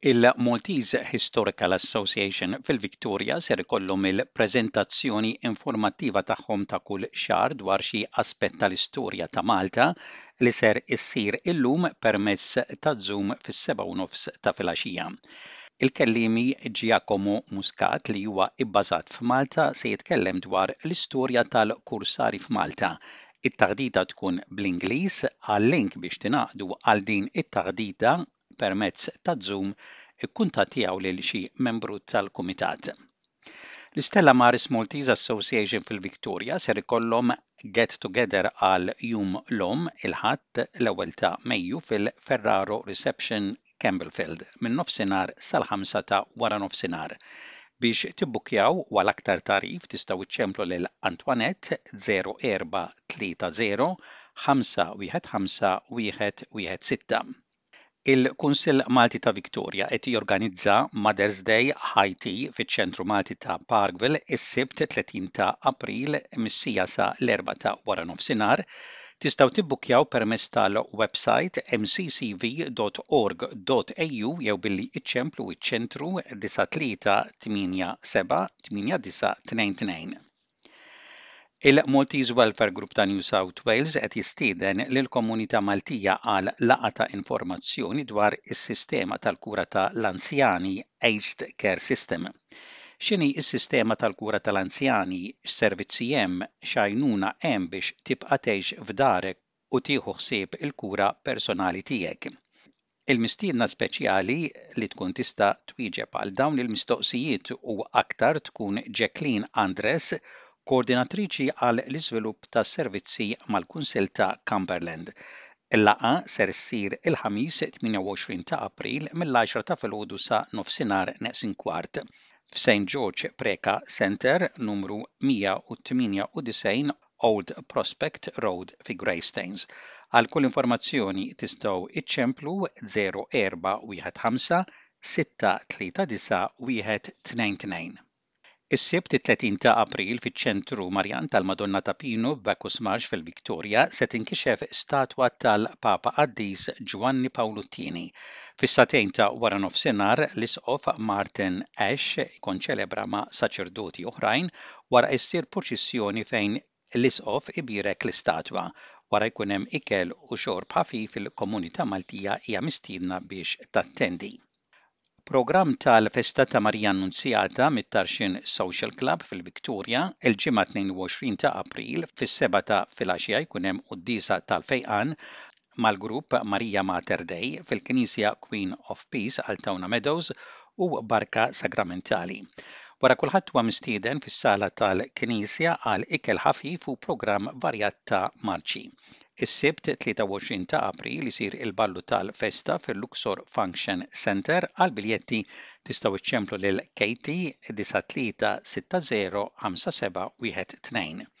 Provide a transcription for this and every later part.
Il-Maltese Historical Association fil-Victoria ser ikollhom il-preżentazzjoni informattiva tagħhom ta' kull xahar dwar xi aspett tal-istorja ta' Malta li ser issir illum permezz ta' Zoom fis-sebgħa u nofs ta' filgħaxija. Il-kelliemi Giacomo Muscat li huwa ibbażat f'Malta se jitkellem dwar l-istorja tal-kursari f'Malta. It-taħdita tkun bl-Ingliż, għal-link biex tingħaqdu għal din it-taħdita permezz ta' Zoom ikkuntattjaw lil xi membru tal-kumitat. L-Stella Maris Maltese Association fil-Victoria ser ikollhom get together għal Jum l-Omm il-Ħadd l-ewwel ta' Mejju fil-Ferraro Reception Campbellfield min-nofsinhar sal-ħamsa ta' waranofsinhar. Biex tibbukkjaw u għal aktar tagħrif tistgħu iċċemplu lil Antoinette 0430 515 116. Il-Kunsill Malti ta' Victoria qed jorganizza Mother's Day High Tea fiċ-Ċentru Malti ta' Parkville is-Sibt 30 ta' April mis-siegħa sa l-erbgħa ta' waranofsinhar. Tistgħu tibbukkjaw permezz tal-websajt mccv.org.au jew billi iċċemplu ċ-Ċentru 9387 8922. Il-Maltese Welfare Group ta' New South Wales qed jistieden lill-komunità Maltija għal laqgħa ta' informazzjoni dwar is-sistema tal-kura ta' l-anzjani Aged Care System. X'inhi s-sistema tal-kura ta' l-anzjani, x'servizzi hemm, x'għajnuna hemm biex tibqa' tgħix f'darek, u tieħu ħsieb il-kura personali tiegħek. Il-mistiedna speċjali li tkun tista' twieġeb għal dawn il-mistoqsijiet u aktar tkun Jacqueline Andres, Koordinatriċi għal l-Iżvilupp tas-Servizzi mal-Kunsill ta' Cumberland. Il-laqgħa ser ssir il-Ħamis 28 ta' April mill-għaxra ta' filgħodu sa nofsinhar neqsin kwart f'St. George Preca Centre, numru 198 Old Prospect Road fi Greystanes. Għal kull informazzjoni tistgħu iċċemplu 0415 639 122. Is-Sibt it-30 ta' April fiċ-Ċentru Marjan tal-Madonna ta' Pinu f'Bacchus Marsh fil-Victoria se tinkixef statwa tal-Papa Qaddis Ġwanni Pawlu t-Tieni. Fis-sagħtejn ta' waranofsinhar l-Isqof Martin Ash jkun ċelebra ma' saċerdoti oħrajn Wara issir purċissjoni fejn l-Isqof ibierek l-istatwa. Wara jkun hemm ikel u xorb ħafif il-komunità Maltija hija mistiedna biex tattendi. Programm tal-Festa ta' Marija Annunzjata mit-Tarxien Social Club fil-Victoria, il-Ġimgħa 22 ta' April fis-sebgħa ta' filgħaxija jkun hemm quddiesa tal-Fejqan, mal-grupp Maria Mater Dei fil-Knisja Queen of Peace Altona Meadows u Barka Sagramentali. Wara kulħadd huwa mistieden fis-sala tal-Knisja għal ikel ħafif u programm varjat ta' marċi. Is-Sibt 23 ta' April isir il-ballu tal-festa fil-Luxor Function Centre, għall-biljetti tistgħu iċċemplu lil Katie 93605712.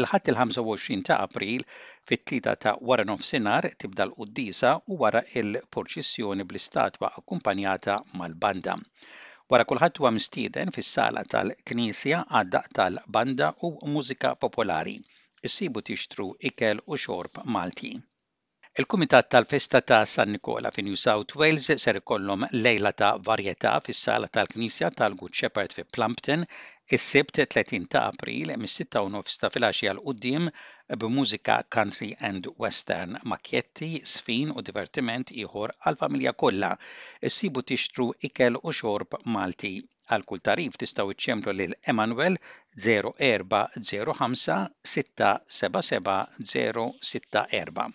Il-Ħadd il-25 ta' April fit-tlieta ta' waranofsinhar tibda l-quddiesa u wara il-purċissjoni bl-istatwa akkumpanjata mal-banda. Wara kulħadd huwa mistieden fis-sala tal-knisja għad-daqq tal-banda u mużika popolari. Issibu tixtru ikel u xorb Malti. Il-Kumitat tal-Festa ta' San Nikola fi New South Wales ser ikollhom lejla ta' varjetà fis-sala tal-knisja tal-Good Shepherd fi Plumpton is-Sibt 30 ta' April mis-sitta u nofs ta' filgħaxija 'l quddiem b'mużika country and western, makkjetti, żfin u divertiment ieħor għall-familja kollha. Issibu tixtru ikel u xorb Malti. Għal kull tagħrif tistgħu iċċemplu lil Emanuel 0405 677 064.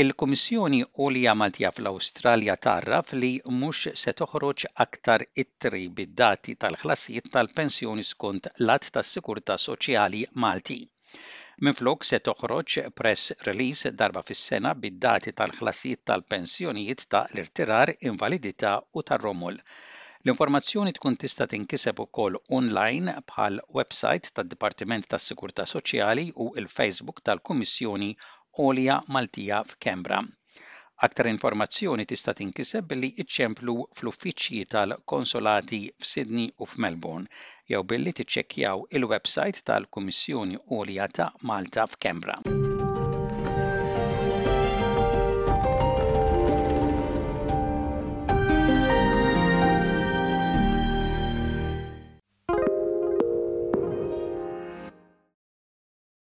Il-Kummissjoni Għolja Maltija fl-Awstralja tgħarraf li mhux se toħroġ aktar ittri bid-dati tal-ħlasijiet tal-pensjoni skont l-Att tas-Sigurtà Soċjali Malti. Minflok se toħroġ press release darba fis-sena bid-dati tal-ħlasijiet tal-pensjonijiet ta' l-irtirar, invalidità u tar-romol. L-informazzjoni tkun tista' tinkiseb ukoll onlajn bħal websajt tad-Dipartiment tas-Sigurtà Soċjali u l-Facebook tal-Kummissjoni Għolja Maltija f'Kembra. Aktar informazzjoni tista' tinkiseb billi iċċemplu fl-uffiċċji tal-konsolati f'Sydney u f'Melbourne jew billi tiċċekkjaw il-websajt tal-Kummissjoni Għolja ta' Malta f'Kembra.